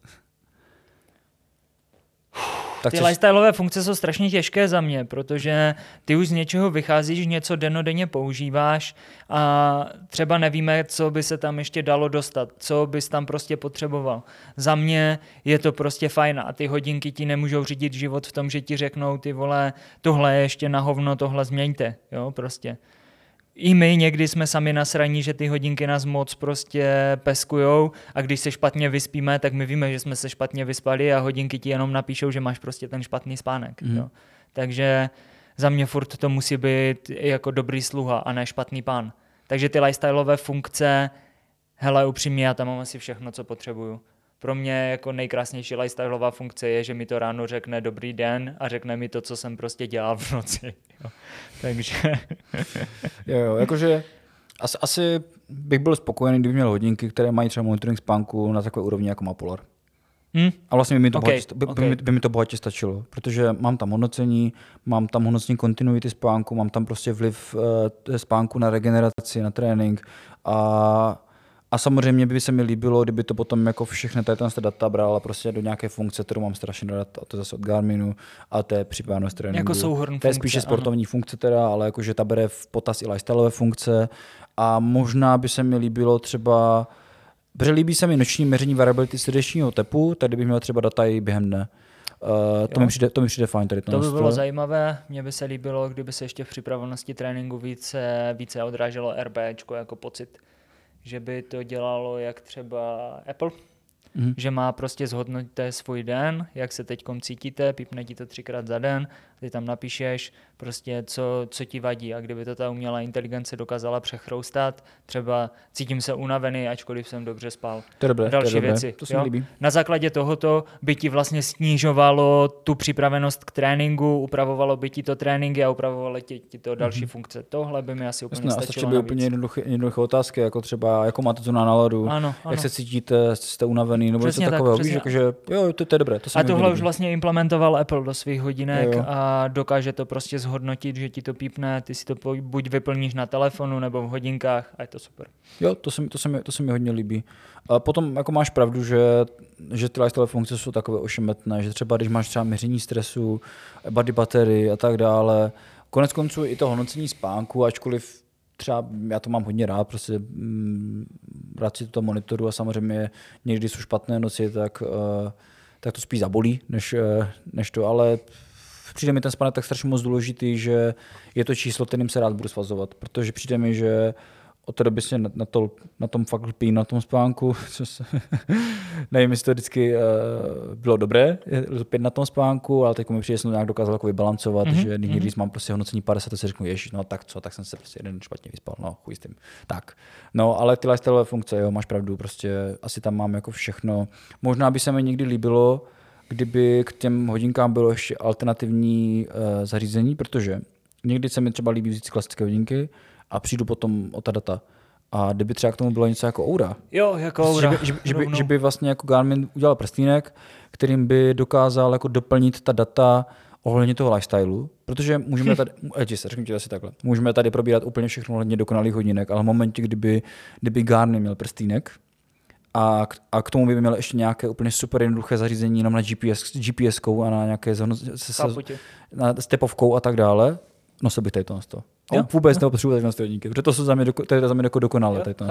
Tak ty jsi... lifestyleové funkce jsou strašně těžké za mě, protože ty už z něčeho vycházíš, něco denodenně používáš a třeba nevíme, co by se tam ještě dalo dostat, co bys tam prostě potřeboval. Za mě je to prostě fajn a ty hodinky ti nemůžou řídit život v tom, že ti řeknou ty vole, tohle je ještě na hovno, tohle změňte, jo, prostě i my někdy jsme sami nasraní, že ty hodinky nás moc prostě peskujou a když se špatně vyspíme, tak my víme, že jsme se špatně vyspali a hodinky ti jenom napíšou, že máš prostě ten špatný spánek. Mm. Jo. Takže za mě furt to musí být jako dobrý sluha a ne špatný pán. Takže ty lifestyleové funkce, hele upřímně, já tam mám asi všechno, co potřebuju pro mě jako nejkrásnější lifestyleová funkce je, že mi to ráno řekne dobrý den a řekne mi to, co jsem prostě dělal v noci. Jo. Takže...
jo, jo, jakože asi, asi bych byl spokojený, kdyby měl hodinky, které mají třeba monitoring spánku na takové úrovni jako má Polar. Hmm? A vlastně by mi, to okay. bohatě, by, okay. by, by mi to bohatě stačilo, protože mám tam hodnocení, mám tam hodnocení kontinuity spánku, mám tam prostě vliv uh, spánku na regeneraci, na trénink a a samozřejmě by se mi líbilo, kdyby to potom jako všechny tady data brala prostě do nějaké funkce, kterou mám strašně rád, a to zase od Garminu, a to je připravenost tréninku.
Jako souhrn
To je spíše funkce, sportovní ano. funkce teda, ale jakože ta bere v potaz i lifestyleové funkce a možná by se mi líbilo třeba Protože líbí se mi noční měření variability srdečního tepu, tady bych měl třeba data i během dne. Uh, to, mi přijde, to mi přijde fajn tady.
To by bylo to. zajímavé. Mně by se líbilo, kdyby se ještě v připravenosti tréninku více, více odráželo RB jako pocit, že by to dělalo jak třeba Apple, mm-hmm. že má prostě zhodnotit svůj den, jak se teď cítíte, pípne ti to třikrát za den, ty tam napíšeš prostě, co, co ti vadí a kdyby to ta umělá inteligence dokázala přechroustat, třeba cítím se unavený, ačkoliv jsem dobře spal.
To dobré,
Další
to dobré.
věci.
To se mi líbí.
Na základě tohoto by ti vlastně snižovalo tu připravenost k tréninku, upravovalo by ti to tréninky a upravovalo ti, ti to další mm-hmm. funkce. Tohle by mi asi úplně Jasně, stačilo.
Třeba úplně jednoduché, jednoduché otázky, jako třeba, jako máte to na náladu, ano, ano. jak se cítíte, jste unavený, nebo něco takového. Víš, jako, že jo, to, to je dobré. To
a tohle už vlastně implementoval Apple do svých hodinek jo. a dokáže to prostě zhodnotit, že ti to pípne, ty si to buď vyplníš na telefonu nebo v hodinkách a je to super.
Jo, to se, to se, mi, to se mi hodně líbí. A potom jako máš pravdu, že, že ty lifestyle funkce jsou takové ošemetné, že třeba když máš třeba měření stresu, body batery a tak dále, konec konců i to hodnocení spánku, ačkoliv třeba já to mám hodně rád, prostě mm, rád si to monitoru a samozřejmě někdy jsou špatné noci, tak, uh, tak to spíš zabolí, než, uh, než to, ale přijde mi ten spánek tak strašně moc důležitý, že je to číslo, kterým se rád budu svazovat, protože přijde mi, že od té doby se na, na, to, na tom fakt lpí, na tom spánku. Co se, nevím, jestli to vždycky uh, bylo dobré, lpět na tom spánku, ale teď mi přijde, že jsem to nějak dokázal jako vybalancovat, mm-hmm. že někdy, když mám prostě hodnocení 50, to si řeknu, ježiš, no tak co, tak jsem se prostě jeden špatně vyspal, no chuj s tím. Tak, no ale ty lifestyle funkce, jo, máš pravdu, prostě asi tam mám jako všechno. Možná by se mi někdy líbilo, kdyby k těm hodinkám bylo ještě alternativní uh, zařízení, protože někdy se mi třeba líbí vzít klasické hodinky a přijdu potom o ta data. A kdyby třeba k tomu bylo něco jako Oura.
Jo, jako Oura.
Že by, že, že, by, že by vlastně jako Garmin udělal prstínek, kterým by dokázal jako doplnit ta data ohledně toho lifestylu, protože můžeme tady, hm. se, řeknu ti asi takhle, můžeme tady probírat úplně všechno ohledně dokonalých hodinek, ale v momentě, kdyby, kdyby Garmin měl prstínek, a, a k tomu by měl ještě nějaké úplně super jednoduché zařízení jenom na GPS, GPS a na nějaké zhono, se, se, na stepovkou a tak dále, se bych tady to na to. Jo? Vůbec nepotřebuje tady na hodinky, protože to, jsou za mě, to je za mě jako dokonale. Jo, tady
to.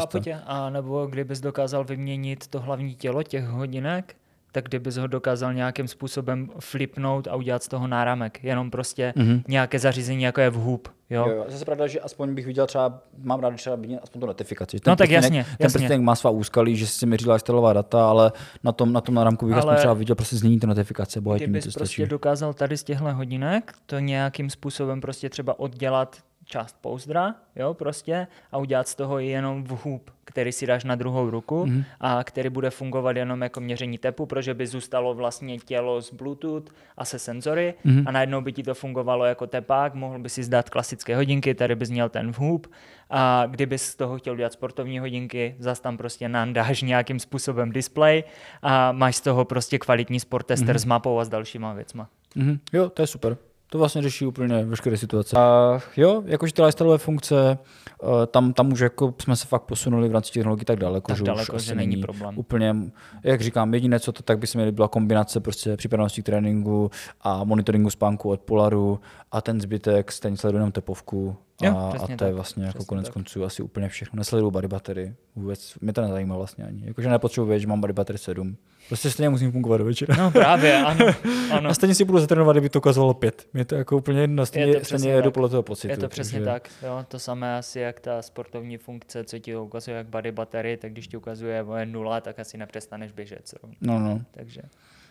A nebo kdybys dokázal vyměnit to hlavní tělo těch hodinek, tak kdybys ho dokázal nějakým způsobem flipnout a udělat z toho náramek. Jenom prostě mm-hmm. nějaké zařízení, jako je vhub. Jo?
Jo, jo. Zase pravda, že aspoň bych viděl třeba, mám rád třeba aspoň tu notifikaci.
Ten no tak jasně,
Ten jasně. má svá úskalí, že si měří lifestyleová data, ale na tom, na tom náramku bych ale aspoň třeba viděl prostě znění té notifikace.
Bohatě Kdybys prostě dokázal tady z těchto hodinek to nějakým způsobem prostě třeba oddělat část pouzdra, jo, prostě, a udělat z toho jenom vhůb, který si dáš na druhou ruku mm-hmm. a který bude fungovat jenom jako měření tepu, protože by zůstalo vlastně tělo z Bluetooth a se senzory mm-hmm. a najednou by ti to fungovalo jako tepák, mohl by si zdát klasické hodinky, tady bys měl ten vhůb a kdyby z toho chtěl udělat sportovní hodinky, zas tam prostě nandáš nějakým způsobem display a máš z toho prostě kvalitní sporttester mm-hmm. s mapou a s dalšíma věcma.
Mm-hmm. Jo, to je super. To vlastně řeší úplně veškeré situace. A jo, jakože ty lifestyleové funkce, eh, tam, tam už jako jsme se fakt posunuli v rámci technologií tak daleko,
tak že daleko, už že není problém.
Úplně, jak říkám, jediné, co to tak by se měli byla kombinace prostě připravenosti k tréninku a monitoringu spánku od Polaru a ten zbytek stejně sleduje jenom tepovku Jo, a, a to tak, je vlastně jako konec tak. konců asi úplně všechno. Nesleduju body battery, vůbec mě to nezajímá vlastně ani. Jakože nepotřebuji vědět, že mám body battery 7. Prostě stejně musím fungovat do večera.
No právě, ano. ano.
A stejně si budu zatrénovat, kdyby to ukazovalo 5. Mě to jako úplně jedno, stejně, je to stejně jedu podle toho pocitu.
Je to přesně takže... tak, jo. To samé asi jak ta sportovní funkce, co ti ukazuje jak body battery, tak když ti ukazuje nula, tak asi nepřestaneš běžet.
No, no.
Takže.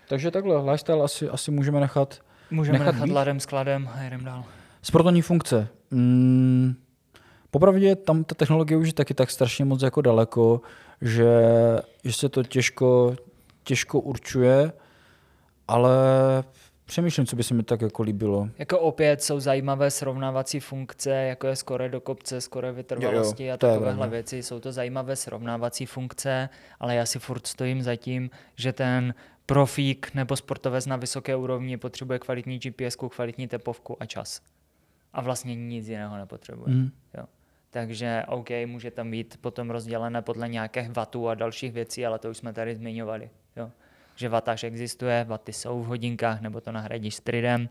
Takže takhle, lifestyle asi, asi můžeme nechat
Můžeme nechat, nechat ladem, skladem a jdem dál.
Sportovní funkce. Mm, popravdě tam ta technologie už je taky tak strašně moc jako daleko, že, že se to těžko, těžko určuje, ale přemýšlím, co by se mi tak jako líbilo.
Jako opět jsou zajímavé srovnávací funkce, jako je skore do kopce, skore vytrvalosti jo, jo, a takovéhle věci. Jsou to zajímavé srovnávací funkce, ale já si furt stojím za tím, že ten profík nebo sportovec na vysoké úrovni potřebuje kvalitní GPS, kvalitní tepovku a čas a vlastně nic jiného nepotřebuje. Mm. Jo. Takže OK, může tam být potom rozdělené podle nějakých vatů a dalších věcí, ale to už jsme tady zmiňovali. Jo. Že vatáž existuje, vaty jsou v hodinkách, nebo to nahradíš s tridem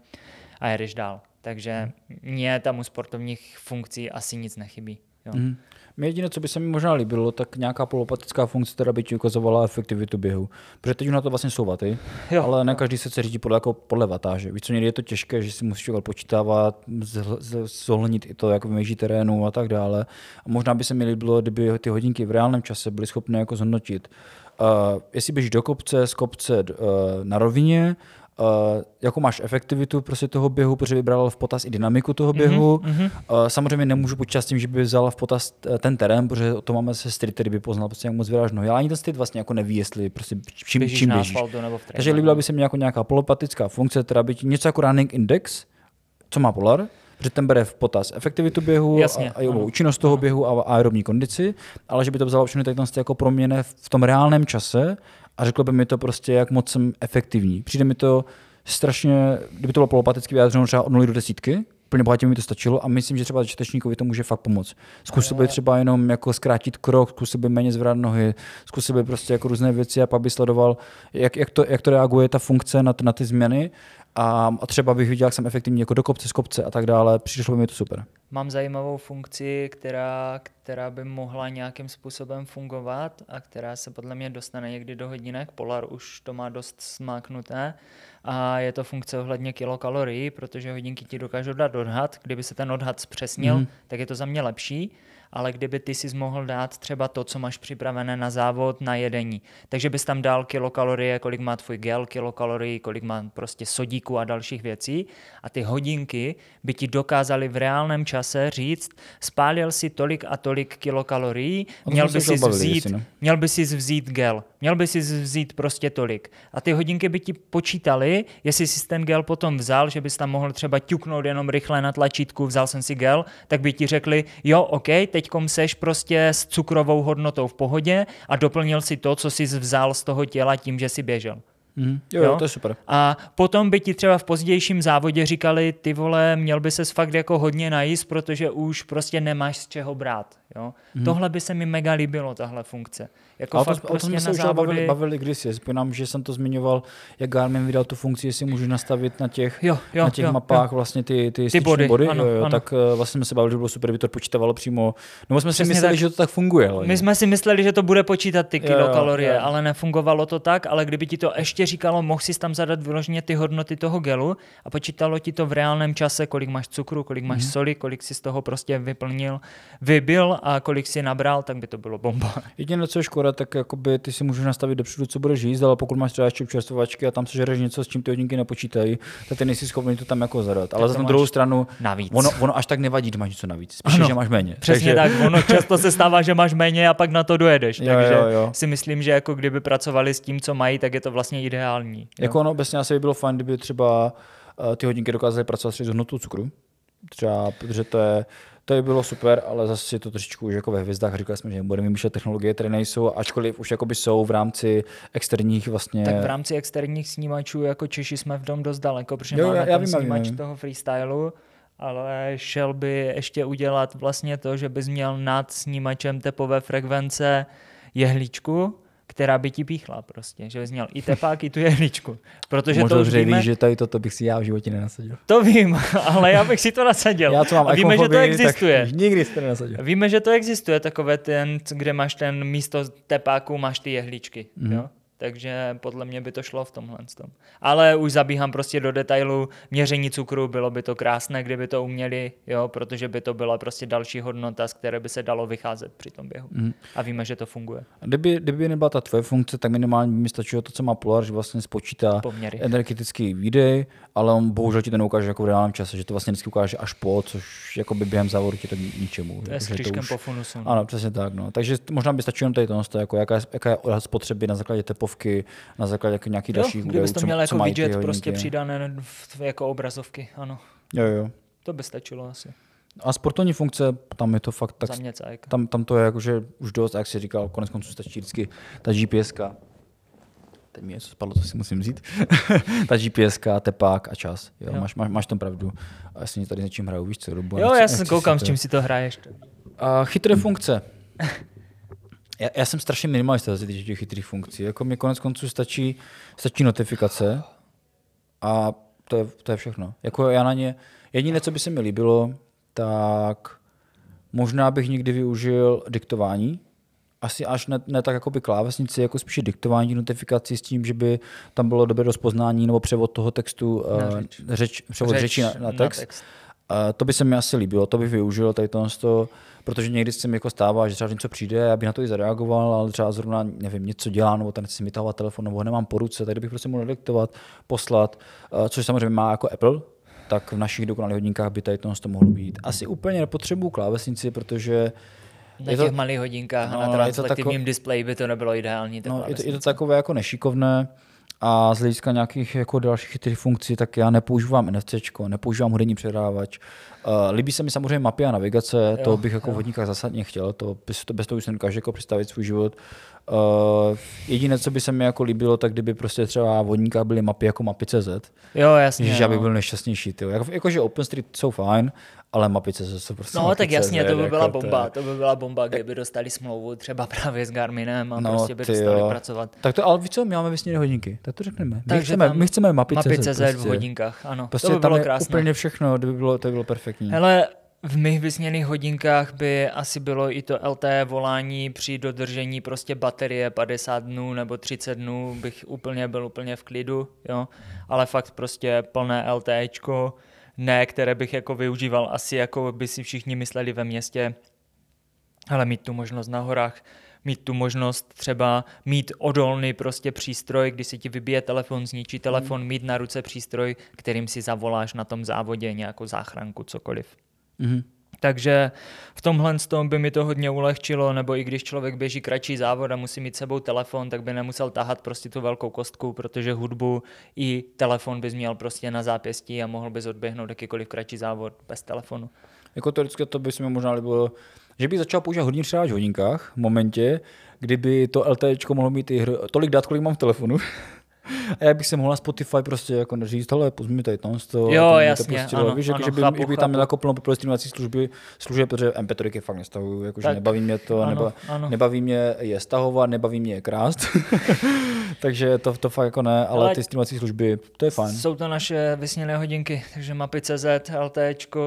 a jedeš dál. Takže mně tam u sportovních funkcí asi nic nechybí. Jo. Mm.
Mě jediné, co by se mi možná líbilo, tak nějaká polopatická funkce, která by ti ukazovala efektivitu běhu. Protože teď už na to vlastně jsou vaty, jo, ale ne každý se řídit podle, jako podle vatáže. Víš co, někdy je to těžké, že si musíš počítávat, zohlednit i to, jak vymýží terénu a tak dále. A možná by se mi líbilo, kdyby ty hodinky v reálném čase byly schopné jako zhodnotit, Uh, jestli běžíš do kopce, z kopce uh, na rovině, Uh, jakou máš efektivitu prostě toho běhu, protože vybral v potaz i dynamiku toho běhu. Mm-hmm. Uh, samozřejmě nemůžu počítat s tím, že by vzala v potaz ten terén, protože to máme se street, který by poznal prostě, jak moc vyráš nohy. Ale ani ten street vlastně jako neví, jestli prostě čím běžíš. Čím běžíš.
Nebo v
Takže líbila by se mi jako nějaká polopatická funkce, která by ti něco jako running index, co má Polar, že ten bere v potaz efektivitu běhu
Jasně,
a, a účinnost toho běhu a aerobní kondici, ale že by to vzalo všechny jako proměny v tom reálném čase a řekl by mi to prostě, jak moc jsem efektivní. Přijde mi to strašně, kdyby to bylo polopaticky vyjádřeno třeba od 0 do desítky, úplně bohatě mi to stačilo a myslím, že třeba čtečníkovi to může fakt pomoct. Zkusil by třeba jenom jako zkrátit krok, zkusil by méně zvrat nohy, zkusil by prostě jako různé věci a pak by sledoval, jak, jak, to, jak to reaguje ta funkce na, na ty změny a, a třeba bych viděl, jak jsem efektivní jako do kopce, z kopce a tak dále. Přišlo by mi to super.
Mám zajímavou funkci, která, která by mohla nějakým způsobem fungovat a která se podle mě dostane někdy do hodinek. Polar už to má dost smáknuté a je to funkce ohledně kilokalorií, protože hodinky ti dokážou dát odhad. Kdyby se ten odhad zpřesnil, mm. tak je to za mě lepší ale kdyby ty si mohl dát třeba to, co máš připravené na závod, na jedení. Takže bys tam dal kilokalorie, kolik má tvůj gel kilokalorií, kolik má prostě sodíku a dalších věcí a ty hodinky by ti dokázaly v reálném čase říct, spálil si tolik a tolik kilokalorií, měl by si vzít, měl by si vzít gel, měl by si vzít prostě tolik. A ty hodinky by ti počítaly, jestli jsi ten gel potom vzal, že bys tam mohl třeba ťuknout jenom rychle na tlačítku, vzal jsem si gel, tak by ti řekli, jo, OK, teďkom seš prostě s cukrovou hodnotou v pohodě a doplnil si to, co jsi vzal z toho těla tím, že si běžel.
Mm, jo, jo, to je super.
A potom by ti třeba v pozdějším závodě říkali, ty vole, měl by se fakt jako hodně najíst, protože už prostě nemáš z čeho brát. Jo? Mm. Tohle by se mi mega líbilo, tahle funkce.
Jako Ale fakt to, prostě o tom jsme se už bavili, bavili kdysi. Vzpomínám, že jsem to zmiňoval, jak Garmin vydal tu funkci, jestli můžu nastavit na těch,
jo, jo,
na těch
jo,
mapách
jo.
vlastně ty, ty,
ty body,
body
ano,
jo, jo,
ano.
tak uh, vlastně jsme se bavili, že bylo super, kdyby to počítávalo přímo. No jsme Přesně si mysleli, tak. že to tak funguje. Ale
My jsme si mysleli, že to bude počítat ty kilokalorie, jo, jo. ale nefungovalo to tak, ale kdyby ti to ještě říkalo, mohl si tam zadat vyloženě ty hodnoty toho gelu a počítalo ti to v reálném čase, kolik máš cukru, kolik máš mm. soli, kolik si z toho prostě vyplnil, vybil a kolik si nabral, tak by to bylo bomba.
Jediné, co je škoda, tak jakoby ty si můžeš nastavit dopředu, co budeš jíst, ale pokud máš třeba ještě čerstvovačky a tam se žereš něco, s čím ty hodinky nepočítají, tak ty nejsi schopný to tam jako zadat. Ale za druhou stranu,
navíc.
Ono, ono, až tak nevadí, že máš něco navíc. Spíš, ano, že máš méně.
Přesně takže... tak, ono často se stává, že máš méně a pak na to dojedeš.
Jo,
takže
jo, jo.
si myslím, že jako kdyby pracovali s tím, co mají, tak je to vlastně ideální. Jo?
Jako ono obecně asi by bylo fajn, kdyby třeba uh, ty hodinky dokázaly pracovat s hodnotou cukru. Třeba, protože to je, to by bylo super, ale zase je to trošičku už jako ve hvězdách. Říkali jsme, že budeme vymýšlet technologie, které nejsou, ačkoliv už jakoby jsou v rámci externích vlastně.
Tak v rámci externích snímačů jako Češi jsme v tom dost daleko, protože jo, máme já, já ten vím, snímač vím. toho freestylu, ale šel by ještě udělat vlastně to, že bys měl nad snímačem tepové frekvence jehličku, která by ti píchla prostě, že bys měl i tepák, i tu jehličku. Protože
Možná
to už víme,
víš, že tady toto bych si já v životě nenasadil.
To vím, ale já bych si to nasadil.
Já to mám
A víme, že to existuje.
Tak nikdy jsi to nenasadil.
Víme, že to existuje, takové ten, kde máš ten místo tepáku, máš ty jehličky. Mm. Jo? Takže podle mě by to šlo v tomhle. Tom. Ale už zabíhám prostě do detailu měření cukru, bylo by to krásné, kdyby to uměli, jo, protože by to byla prostě další hodnota, z které by se dalo vycházet při tom běhu. Mm. A víme, že to funguje.
Kdyby, kdyby nebyla ta tvoje funkce, tak minimálně by mi stačilo to, co má Polar, že vlastně spočítá
Poměry.
energetický výdej, ale on bohužel ti to neukáže jako v reálném čase, že to vlastně vždycky ukáže až po, což jako by během závodu ti to ničemu.
To je s
to
už... po funusu.
Ano, přesně tak. No. Takže možná by stačilo tady to, jako jaká, je, jaká je spotřeby na základě tepu stovky na základě jako nějakých dalších
údajů. Kdybys to měl jako widget prostě přidané v, jako obrazovky, ano.
Jo, jo.
To by stačilo asi.
A sportovní funkce, tam je to fakt tak, tam, tam to je jakože už dost, jak si říkal, konec konců stačí vždycky ta GPS. Teď mi něco spadlo, to si musím vzít. ta GPS, tepák a čas. Jo, jo. Máš, máš, máš tam pravdu. A jasně tady s něčím hraju, víš co? Dobu,
jo, já jsem koukám, s čím si to hraješ.
A chytré funkce. Já, já jsem strašně minimalista z těch chytrých funkcí. Jako mě konec konců stačí, stačí notifikace a to je, to je všechno. Jako já na ně, jediné, co by se mi líbilo, tak Možná bych někdy využil diktování, asi až ne, ne tak jako by klávesnici, jako spíše diktování notifikací s tím, že by tam bylo dobré rozpoznání nebo převod toho textu, na eh, řeč. Řeč, převod řeč, řeči na, na text. Na text. Uh, to by se mi asi líbilo, to bych využil tady to, to protože někdy se mi jako stává, že třeba něco přijde, já bych na to i zareagoval, ale třeba zrovna, nevím, něco dělá, nebo ten si vytahovat telefon, nebo ho nemám po ruce, tak bych prostě mohl diktovat, poslat, uh, což samozřejmě má jako Apple, tak v našich dokonalých hodinkách by tady to mohlo být. Asi úplně nepotřebuju klávesnici, protože
na těch to, malých hodinkách no, a na transaktivním tako... displeji by to nebylo ideální.
No, je, to, je to takové jako nešikovné a z hlediska nějakých jako dalších těch funkcí, tak já nepoužívám NFC, nepoužívám hudební předávač. Uh, líbí se mi samozřejmě mapy a navigace, jo, to bych jako jo. v hodníkách zásadně chtěl, to, bez, bez toho už se dokáže jako představit svůj život. Uh, jediné, co by se mi jako líbilo, tak kdyby prostě třeba v vodníkách byly mapy jako mapy CZ.
Jo, jasně.
Že já bych byl nešťastnější. Tyjo. Jako, jakože OpenStreet jsou fajn, ale mapy CZ jsou prostě
No tak jasně, to by byla jako bomba, to, je... to by byla bomba, kdyby dostali smlouvu třeba právě s Garminem a no, prostě by dostali jo. pracovat.
Tak to, ale víš co, my máme vysněné hodinky, tak to řekneme. My, Takže chceme, my chceme mapy,
mapy
CZ,
CZ prostě. v hodinkách, ano.
Prostě to by
bylo
tam
krásné.
úplně všechno, to by bylo, to by bylo perfektní.
Hele, v mých vysněných hodinkách by asi bylo i to LTE volání při dodržení prostě baterie 50 dnů nebo 30 dnů bych úplně byl úplně v klidu, jo. Ale fakt prostě plné LTEčko, ne, které bych jako využíval asi jako by si všichni mysleli ve městě, ale mít tu možnost na horách, mít tu možnost třeba mít odolný prostě přístroj, kdy si ti vybije telefon, zničí telefon, mm. mít na ruce přístroj, kterým si zavoláš na tom závodě nějakou záchranku, cokoliv. Mm-hmm. Takže v tomhle tom by mi to hodně ulehčilo, nebo i když člověk běží kratší závod a musí mít sebou telefon, tak by nemusel tahat prostě tu velkou kostku, protože hudbu i telefon bys měl prostě na zápěstí a mohl bys odběhnout jakýkoliv kratší závod bez telefonu.
Jako teoreticky to by se mi možná líbilo, že by začal používat hodně třeba v hodinkách v momentě, kdyby to LTE mohlo mít i hry, tolik dat, kolik mám v telefonu. A já bych se mohla Spotify prostě jako říct, ale pozmi mi tady tam to.
Jo, jasně,
to ano, víš, ano, jako, že by, chápu, by tam měl jako plno streamovací služby, služby, protože MP3 fakt nestahuju, jakože nebaví mě to, ano, neba, ano. nebaví mě je stahovat, nebaví mě je krást. takže to, to fakt jako ne, ale, ale ty streamovací služby, to je fajn.
Jsou to naše vysněné hodinky, takže mapy CZ, LT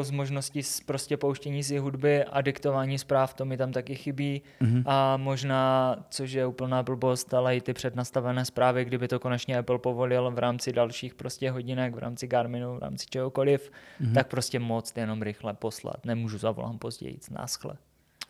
s možností prostě pouštění si hudby a diktování zpráv, to mi tam taky chybí. Mm-hmm. A možná, což je úplná blbost, ale i ty přednastavené zprávy, kdyby to konečně konečně Apple povolil v rámci dalších prostě hodinek, v rámci Garminu, v rámci čehokoliv, mm-hmm. tak prostě moc jenom rychle poslat. Nemůžu zavolám později, náschle.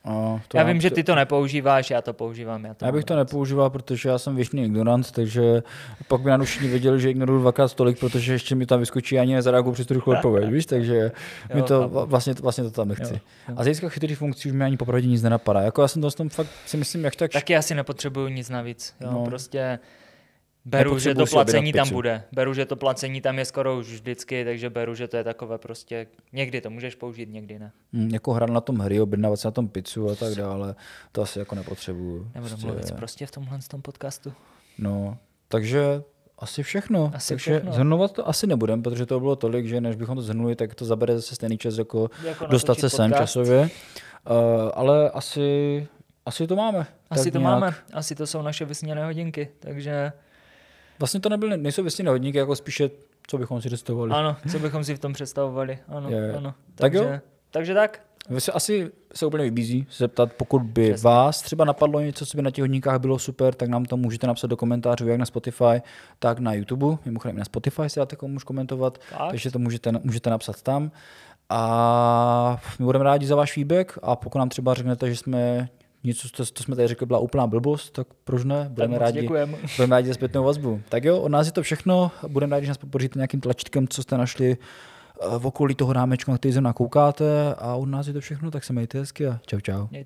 A to já vím, že ty to nepoužíváš, já to používám. Já, to
já bych to nepoužíval, protože já jsem věčný ignorant, takže pak by na všichni věděli, že ignoruju dvakrát tolik, protože ještě mi tam vyskočí ani nezareaguju přes tu rychlou odpověď, víš, takže jo, mi to vlastně, vlastně to tam nechci. Jo, jo. A z hlediska chytrých funkcí už mi ani popravdě nic nenapadá. Jako já jsem to tom fakt si myslím, jak tak.
Taky asi nepotřebuju nic navíc. Jo, no. Prostě Beru, že to placení tam bude. Beru, že to placení tam je skoro už vždycky, takže beru, že to je takové prostě, někdy to můžeš použít, někdy ne.
Hmm, jako hrát na tom hry, objednávat se na tom pizzu a tak dále, to asi jako nepotřebuju.
Nebudu prostě... mluvit prostě v tomhle tom podcastu.
No, takže asi všechno. Asi Takže všechno. zhrnovat to asi nebudem, protože to bylo tolik, že než bychom to zhrnuli, tak to zabere zase stejný čas jako, jako dostat se sem časově. Uh, ale asi, asi to máme.
Asi to nějak. máme. Asi to jsou naše vysněné hodinky. Takže
Vlastně to nebyly, nejsou věstní hodníky, jako spíše, co bychom si představovali.
Ano, co bychom si v tom představovali. Ano, je. ano.
Takže, tak
jo? Takže tak.
Vy se asi se úplně vybízí zeptat, pokud by Přesně. vás třeba napadlo něco, co by na těch hodníkách bylo super, tak nám to můžete napsat do komentářů, jak na Spotify, tak na YouTube. Mimochodem na Spotify si dáte komu komentovat, tak. takže to můžete, můžete napsat tam. A my budeme rádi za váš feedback a pokud nám třeba řeknete, že jsme něco, co, co jsme tady řekli, byla úplná blbost, tak proč ne? Budeme rádi, budeme rádi za zpětnou vazbu. Tak jo, od nás je to všechno. Budeme rádi, že nás podpoříte nějakým tlačítkem, co jste našli eh, v okolí toho rámečku, na který zrovna koukáte a od nás je to všechno, tak se mějte hezky a čau čau. Mějte